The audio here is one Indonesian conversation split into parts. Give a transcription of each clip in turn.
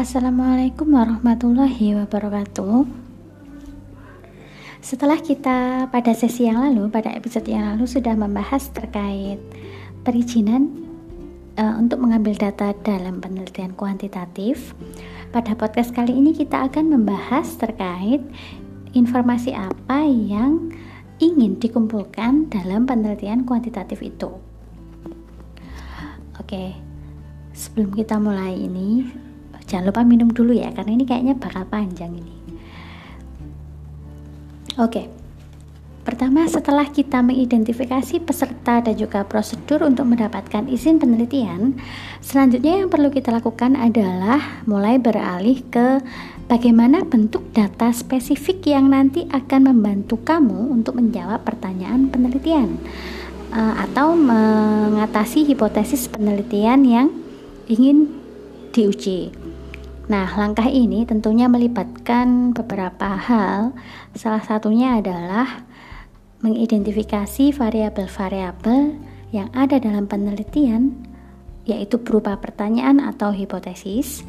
Assalamualaikum warahmatullahi wabarakatuh. Setelah kita pada sesi yang lalu, pada episode yang lalu sudah membahas terkait perizinan uh, untuk mengambil data dalam penelitian kuantitatif. Pada podcast kali ini kita akan membahas terkait informasi apa yang ingin dikumpulkan dalam penelitian kuantitatif itu. Oke, sebelum kita mulai ini, jangan lupa minum dulu ya, karena ini kayaknya bakal panjang ini. Oke, pertama setelah kita mengidentifikasi peserta dan juga prosedur untuk mendapatkan izin penelitian, selanjutnya yang perlu kita lakukan adalah mulai beralih ke bagaimana bentuk data spesifik yang nanti akan membantu kamu untuk menjawab pertanyaan penelitian uh, atau mengatasi hipotesis penelitian yang ingin diuji. Nah, langkah ini tentunya melibatkan beberapa hal. Salah satunya adalah mengidentifikasi variabel-variabel yang ada dalam penelitian, yaitu berupa pertanyaan atau hipotesis.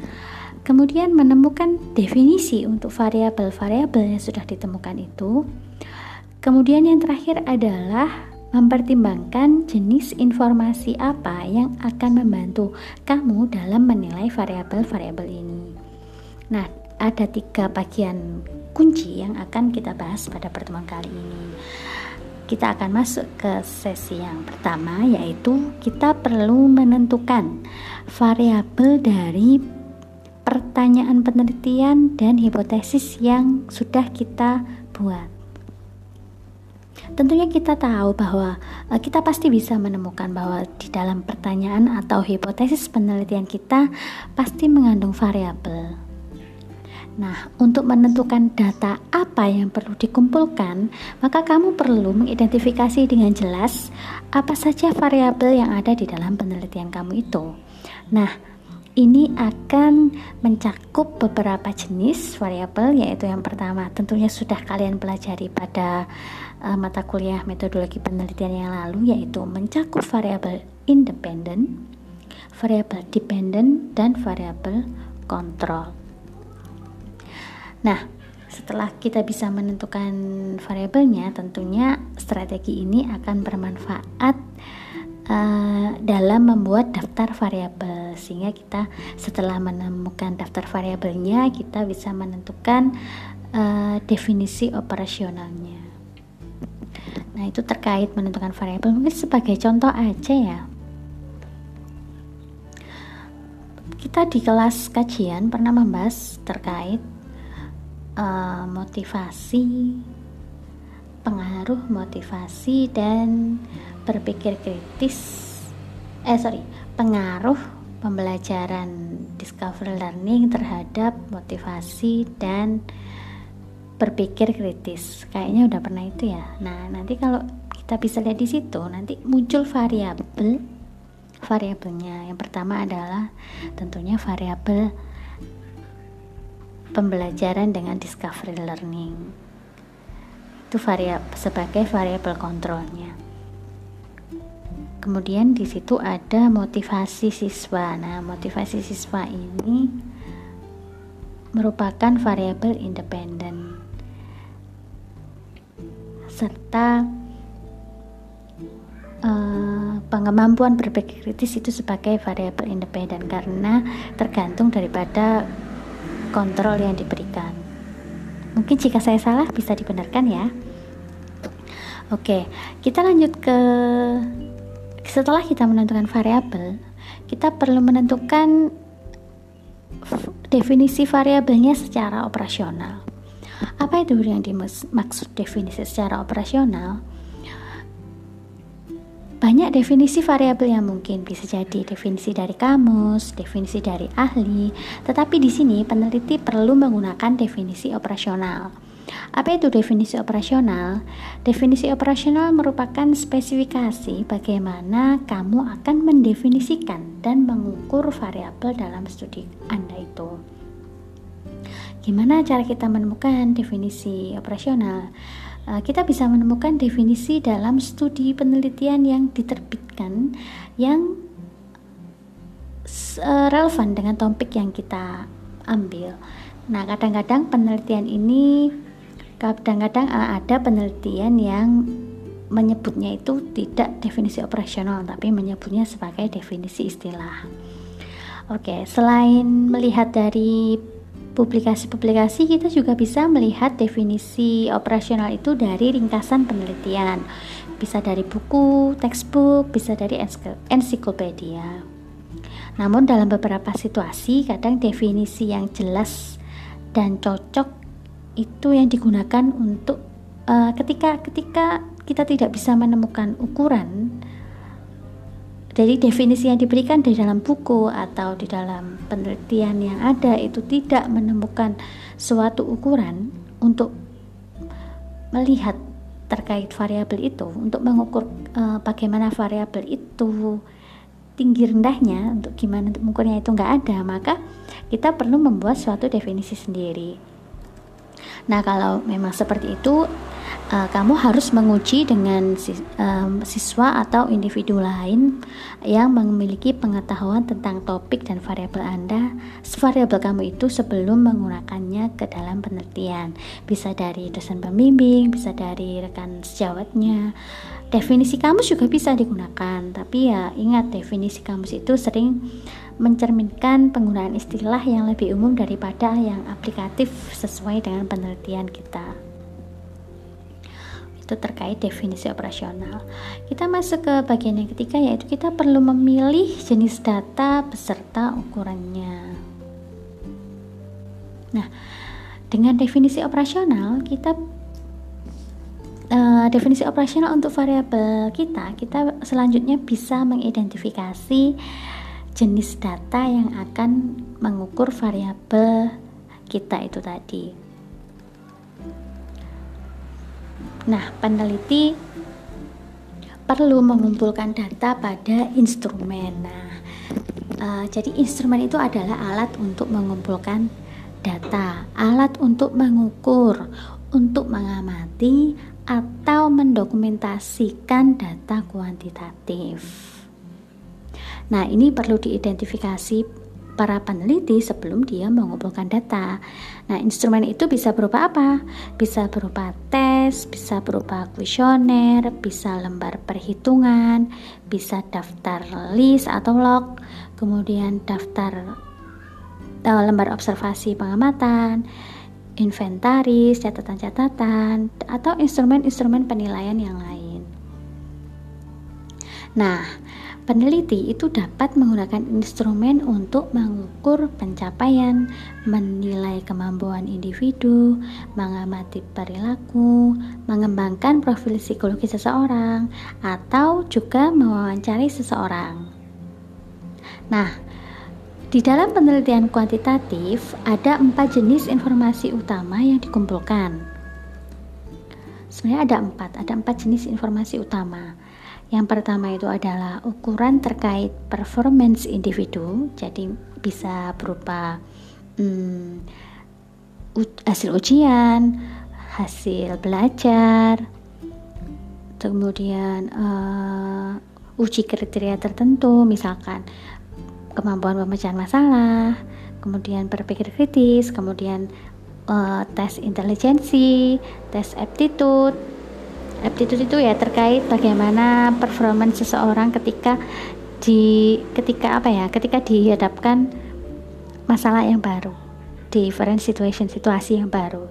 Kemudian menemukan definisi untuk variabel-variabel yang sudah ditemukan itu. Kemudian yang terakhir adalah mempertimbangkan jenis informasi apa yang akan membantu kamu dalam menilai variabel-variabel ini. Nah, ada tiga bagian kunci yang akan kita bahas pada pertemuan kali ini. Kita akan masuk ke sesi yang pertama, yaitu kita perlu menentukan variabel dari pertanyaan penelitian dan hipotesis yang sudah kita buat. Tentunya kita tahu bahwa uh, kita pasti bisa menemukan bahwa di dalam pertanyaan atau hipotesis penelitian kita pasti mengandung variabel. Nah, untuk menentukan data apa yang perlu dikumpulkan, maka kamu perlu mengidentifikasi dengan jelas apa saja variabel yang ada di dalam penelitian kamu itu. Nah, ini akan mencakup beberapa jenis variabel yaitu yang pertama tentunya sudah kalian pelajari pada uh, mata kuliah metodologi penelitian yang lalu yaitu mencakup variabel independen, variabel dependent dan variabel kontrol. Nah, setelah kita bisa menentukan variabelnya, tentunya strategi ini akan bermanfaat uh, dalam membuat daftar variabel sehingga kita setelah menemukan daftar variabelnya kita bisa menentukan uh, definisi operasionalnya. Nah, itu terkait menentukan variabel. Mungkin sebagai contoh aja ya. Kita di kelas kajian pernah membahas terkait uh, motivasi, pengaruh motivasi dan berpikir kritis. Eh sorry, pengaruh pembelajaran discovery learning terhadap motivasi dan berpikir kritis kayaknya udah pernah itu ya nah nanti kalau kita bisa lihat di situ nanti muncul variabel variabelnya yang pertama adalah tentunya variabel pembelajaran dengan discovery learning. Itu variabel sebagai variabel kontrolnya kemudian di situ ada motivasi siswa. Nah motivasi siswa ini merupakan variabel independen serta uh, pengemampuan berpikir kritis itu sebagai variabel independen karena tergantung daripada kontrol yang diberikan. Mungkin jika saya salah bisa dibenarkan ya. Oke, kita lanjut ke setelah kita menentukan variabel, kita perlu menentukan definisi variabelnya secara operasional. Apa itu yang dimaksud definisi secara operasional? Banyak definisi variabel yang mungkin bisa jadi definisi dari kamus, definisi dari ahli, tetapi di sini peneliti perlu menggunakan definisi operasional. Apa itu definisi operasional? Definisi operasional merupakan spesifikasi bagaimana kamu akan mendefinisikan dan mengukur variabel dalam studi Anda itu. Gimana cara kita menemukan definisi operasional? Uh, kita bisa menemukan definisi dalam studi penelitian yang diterbitkan yang uh, relevan dengan topik yang kita ambil. Nah, kadang-kadang penelitian ini kadang-kadang uh, ada penelitian yang menyebutnya itu tidak definisi operasional tapi menyebutnya sebagai definisi istilah. Oke, selain melihat dari publikasi-publikasi kita juga bisa melihat definisi operasional itu dari ringkasan penelitian. Bisa dari buku, textbook, bisa dari ensiklopedia. Namun dalam beberapa situasi kadang definisi yang jelas dan cocok itu yang digunakan untuk uh, ketika ketika kita tidak bisa menemukan ukuran dari definisi yang diberikan di dalam buku atau di dalam penelitian yang ada itu tidak menemukan suatu ukuran untuk melihat terkait variabel itu untuk mengukur uh, bagaimana variabel itu tinggi rendahnya untuk gimana untuk mengukurnya itu nggak ada maka kita perlu membuat suatu definisi sendiri. Nah kalau memang seperti itu uh, kamu harus menguji dengan um, siswa atau individu lain yang memiliki pengetahuan tentang topik dan variabel Anda, variabel kamu itu sebelum menggunakannya ke dalam penelitian. Bisa dari dosen pembimbing, bisa dari rekan sejawatnya. Definisi kamus juga bisa digunakan, tapi ya ingat definisi kamus itu sering mencerminkan penggunaan istilah yang lebih umum daripada yang aplikatif sesuai dengan penelitian kita itu terkait definisi operasional. Kita masuk ke bagian yang ketiga yaitu kita perlu memilih jenis data beserta ukurannya. Nah, dengan definisi operasional kita uh, definisi operasional untuk variabel kita, kita selanjutnya bisa mengidentifikasi jenis data yang akan mengukur variabel kita itu tadi. Nah, peneliti perlu mengumpulkan data pada instrumen. Nah, uh, jadi instrumen itu adalah alat untuk mengumpulkan data, alat untuk mengukur, untuk mengamati atau mendokumentasikan data kuantitatif. Nah, ini perlu diidentifikasi para peneliti sebelum dia mengumpulkan data. Nah, instrumen itu bisa berupa apa? Bisa berupa tes, bisa berupa kuesioner, bisa lembar perhitungan, bisa daftar list atau log, kemudian daftar uh, lembar observasi pengamatan, inventaris, catatan-catatan, atau instrumen-instrumen penilaian yang lain. Nah, Peneliti itu dapat menggunakan instrumen untuk mengukur pencapaian, menilai kemampuan individu, mengamati perilaku, mengembangkan profil psikologi seseorang, atau juga mewawancari seseorang. Nah, di dalam penelitian kuantitatif ada empat jenis informasi utama yang dikumpulkan. Sebenarnya ada empat, ada empat jenis informasi utama. Yang pertama itu adalah ukuran terkait performance individu, jadi bisa berupa hmm, hasil ujian, hasil belajar, kemudian uh, uji kriteria tertentu, misalkan kemampuan pemecahan masalah, kemudian berpikir kritis, kemudian uh, tes intelijensi, tes aptitude, aptitude itu ya terkait bagaimana performance seseorang ketika di ketika apa ya ketika dihadapkan masalah yang baru different situation situasi yang baru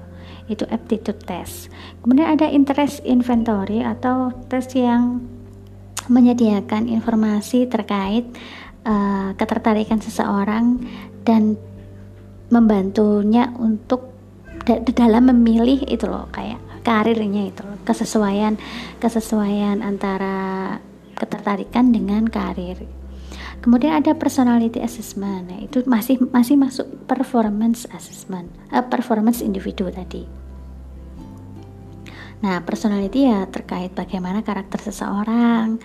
itu aptitude test. Kemudian ada interest inventory atau tes yang menyediakan informasi terkait uh, ketertarikan seseorang dan membantunya untuk dalam memilih itu loh kayak karirnya itu kesesuaian kesesuaian antara ketertarikan dengan karir. Kemudian ada personality assessment nah, itu masih masih masuk performance assessment uh, performance individu tadi. Nah personality ya terkait bagaimana karakter seseorang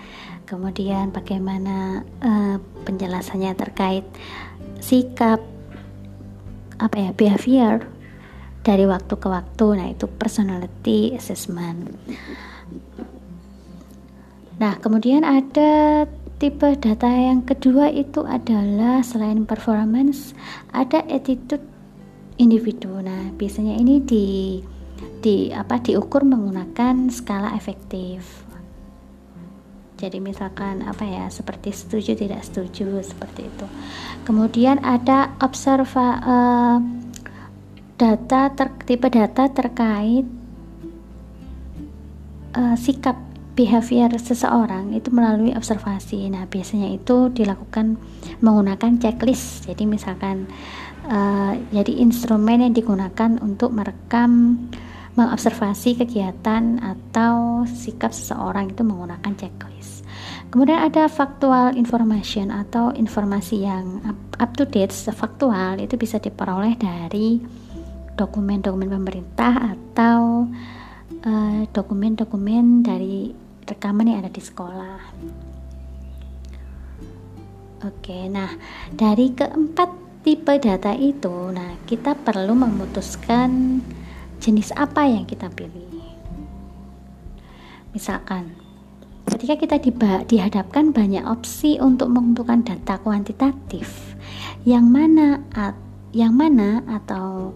kemudian bagaimana uh, penjelasannya terkait sikap apa ya behavior dari waktu ke waktu. Nah, itu personality assessment. Nah, kemudian ada tipe data yang kedua itu adalah selain performance, ada attitude individu. Nah, biasanya ini di di apa diukur menggunakan skala efektif. Jadi misalkan apa ya seperti setuju tidak setuju seperti itu. Kemudian ada observa uh, data ter, tipe data terkait uh, sikap behavior seseorang itu melalui observasi. Nah, biasanya itu dilakukan menggunakan checklist. Jadi misalkan uh, jadi instrumen yang digunakan untuk merekam mengobservasi kegiatan atau sikap seseorang itu menggunakan checklist. Kemudian ada factual information atau informasi yang up, to date, faktual itu bisa diperoleh dari dokumen-dokumen pemerintah atau eh, dokumen-dokumen uh, dari rekaman yang ada di sekolah. Oke, nah dari keempat tipe data itu, nah kita perlu memutuskan jenis apa yang kita pilih. Misalkan, ketika kita dihadapkan banyak opsi untuk mengumpulkan data kuantitatif, yang mana yang mana atau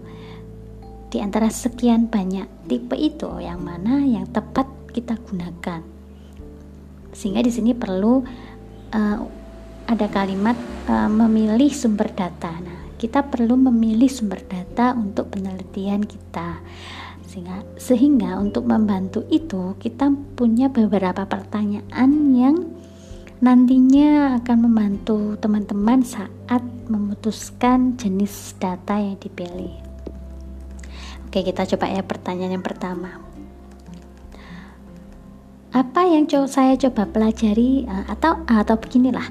di antara sekian banyak tipe itu yang mana yang tepat kita gunakan. Sehingga di sini perlu uh, ada kalimat uh, memilih sumber data. Nah, kita perlu memilih sumber data untuk penelitian kita sehingga sehingga untuk membantu itu kita punya beberapa pertanyaan yang nantinya akan membantu teman-teman saat memutuskan jenis data yang dipilih. Oke, kita coba ya pertanyaan yang pertama. Apa yang saya coba pelajari eh, atau atau beginilah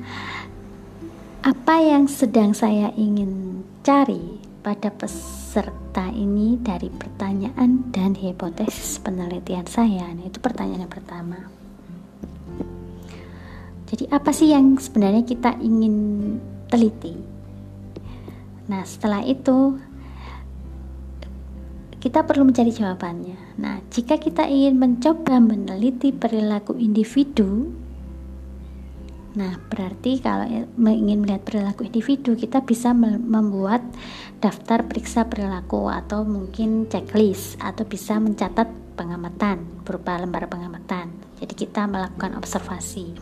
apa yang sedang saya ingin cari pada peserta ini dari pertanyaan dan hipotesis penelitian saya? Nah, itu pertanyaan yang pertama. Jadi, apa sih yang sebenarnya kita ingin teliti? Nah, setelah itu kita perlu mencari jawabannya. Nah, jika kita ingin mencoba meneliti perilaku individu Nah, berarti kalau ingin melihat perilaku individu, kita bisa membuat daftar periksa perilaku atau mungkin checklist atau bisa mencatat pengamatan berupa lembar pengamatan. Jadi kita melakukan observasi.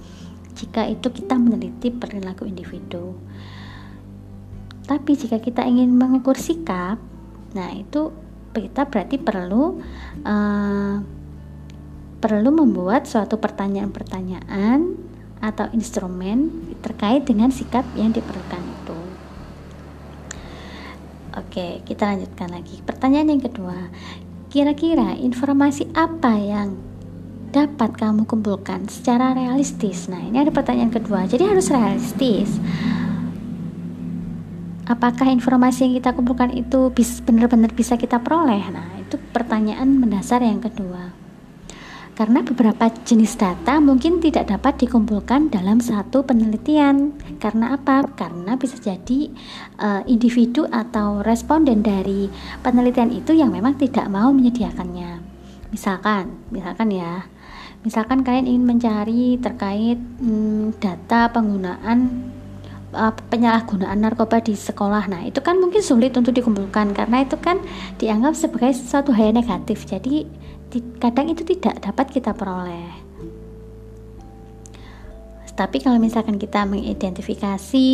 Jika itu kita meneliti perilaku individu. Tapi jika kita ingin mengukur sikap, nah itu kita berarti perlu uh, perlu membuat suatu pertanyaan-pertanyaan atau instrumen terkait dengan sikap yang diperlukan itu. Oke, kita lanjutkan lagi. Pertanyaan yang kedua, kira-kira informasi apa yang dapat kamu kumpulkan secara realistis? Nah, ini ada pertanyaan kedua. Jadi harus realistis. Apakah informasi yang kita kumpulkan itu benar-benar bisa kita peroleh? Nah, itu pertanyaan mendasar yang kedua karena beberapa jenis data mungkin tidak dapat dikumpulkan dalam satu penelitian. Karena apa? Karena bisa jadi uh, individu atau responden dari penelitian itu yang memang tidak mau menyediakannya. Misalkan, misalkan ya, misalkan kalian ingin mencari terkait hmm, data penggunaan uh, penyalahgunaan narkoba di sekolah. Nah, itu kan mungkin sulit untuk dikumpulkan karena itu kan dianggap sebagai sesuatu hal yang negatif. Jadi kadang itu tidak dapat kita peroleh. Tapi kalau misalkan kita mengidentifikasi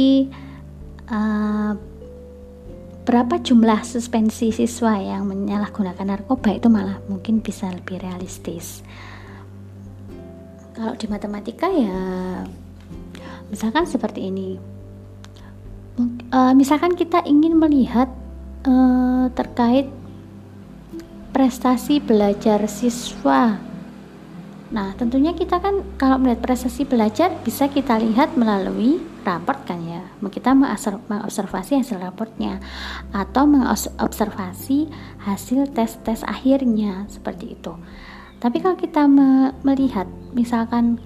uh, berapa jumlah suspensi siswa yang menyalahgunakan narkoba itu malah mungkin bisa lebih realistis. Kalau di matematika ya misalkan seperti ini. Uh, misalkan kita ingin melihat uh, terkait prestasi belajar siswa. Nah, tentunya kita kan kalau melihat prestasi belajar bisa kita lihat melalui raport kan ya. Kita mengobservasi hasil raportnya atau mengobservasi hasil tes-tes akhirnya seperti itu. Tapi kalau kita melihat misalkan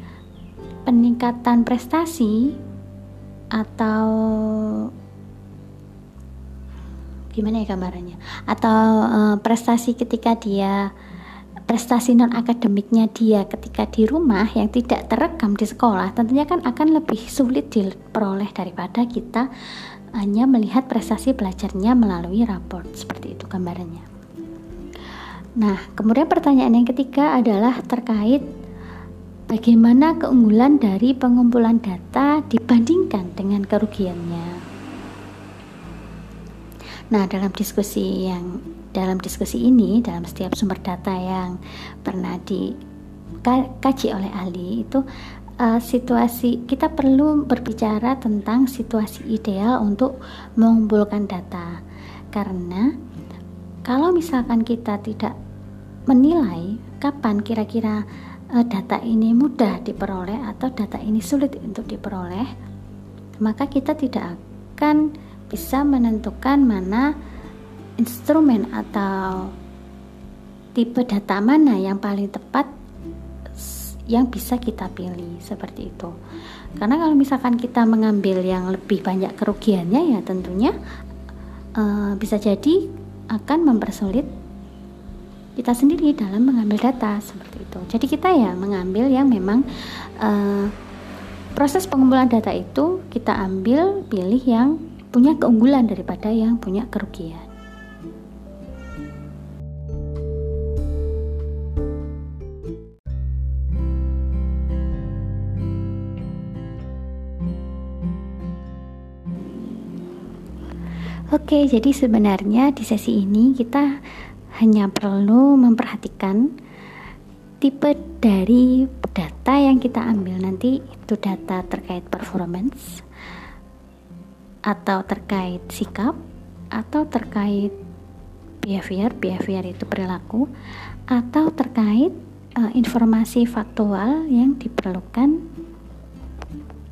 peningkatan prestasi atau gimana ya gambarannya atau uh, prestasi ketika dia prestasi non akademiknya dia ketika di rumah yang tidak terekam di sekolah tentunya kan akan lebih sulit diperoleh daripada kita hanya melihat prestasi belajarnya melalui raport seperti itu gambarannya. Nah, kemudian pertanyaan yang ketiga adalah terkait bagaimana keunggulan dari pengumpulan data dibandingkan dengan kerugiannya. Nah, dalam diskusi yang dalam diskusi ini, dalam setiap sumber data yang pernah dikaji oleh ahli itu uh, situasi kita perlu berbicara tentang situasi ideal untuk mengumpulkan data. Karena kalau misalkan kita tidak menilai kapan kira-kira uh, data ini mudah diperoleh atau data ini sulit untuk diperoleh, maka kita tidak akan bisa menentukan mana instrumen atau tipe data mana yang paling tepat yang bisa kita pilih seperti itu. Karena kalau misalkan kita mengambil yang lebih banyak kerugiannya ya tentunya uh, bisa jadi akan mempersulit kita sendiri dalam mengambil data seperti itu. Jadi kita ya mengambil yang memang uh, proses pengumpulan data itu kita ambil pilih yang punya keunggulan daripada yang punya kerugian. Oke, jadi sebenarnya di sesi ini kita hanya perlu memperhatikan tipe dari data yang kita ambil nanti itu data terkait performance atau terkait sikap atau terkait behavior, behavior itu perilaku atau terkait uh, informasi faktual yang diperlukan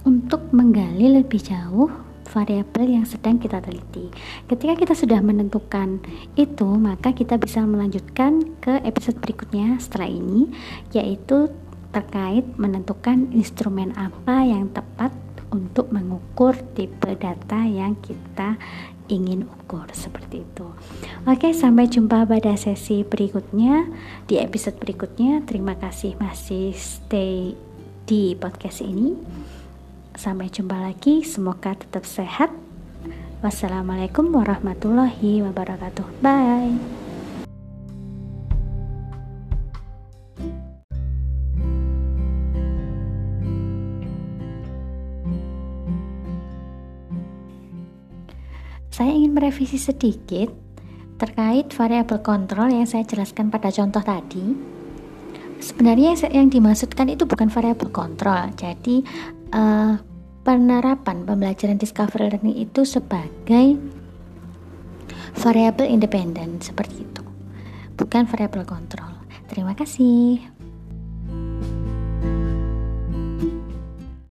untuk menggali lebih jauh variabel yang sedang kita teliti. Ketika kita sudah menentukan itu, maka kita bisa melanjutkan ke episode berikutnya setelah ini, yaitu terkait menentukan instrumen apa yang tepat untuk mengukur tipe data yang kita ingin ukur seperti itu. Oke, sampai jumpa pada sesi berikutnya di episode berikutnya. Terima kasih masih stay di podcast ini. Sampai jumpa lagi, semoga tetap sehat. Wassalamualaikum warahmatullahi wabarakatuh. Bye. Saya ingin merevisi sedikit terkait variabel kontrol yang saya jelaskan pada contoh tadi. Sebenarnya yang dimaksudkan itu bukan variabel kontrol. Jadi uh, penerapan pembelajaran discovery learning itu sebagai variabel independen seperti itu. Bukan variabel kontrol. Terima kasih.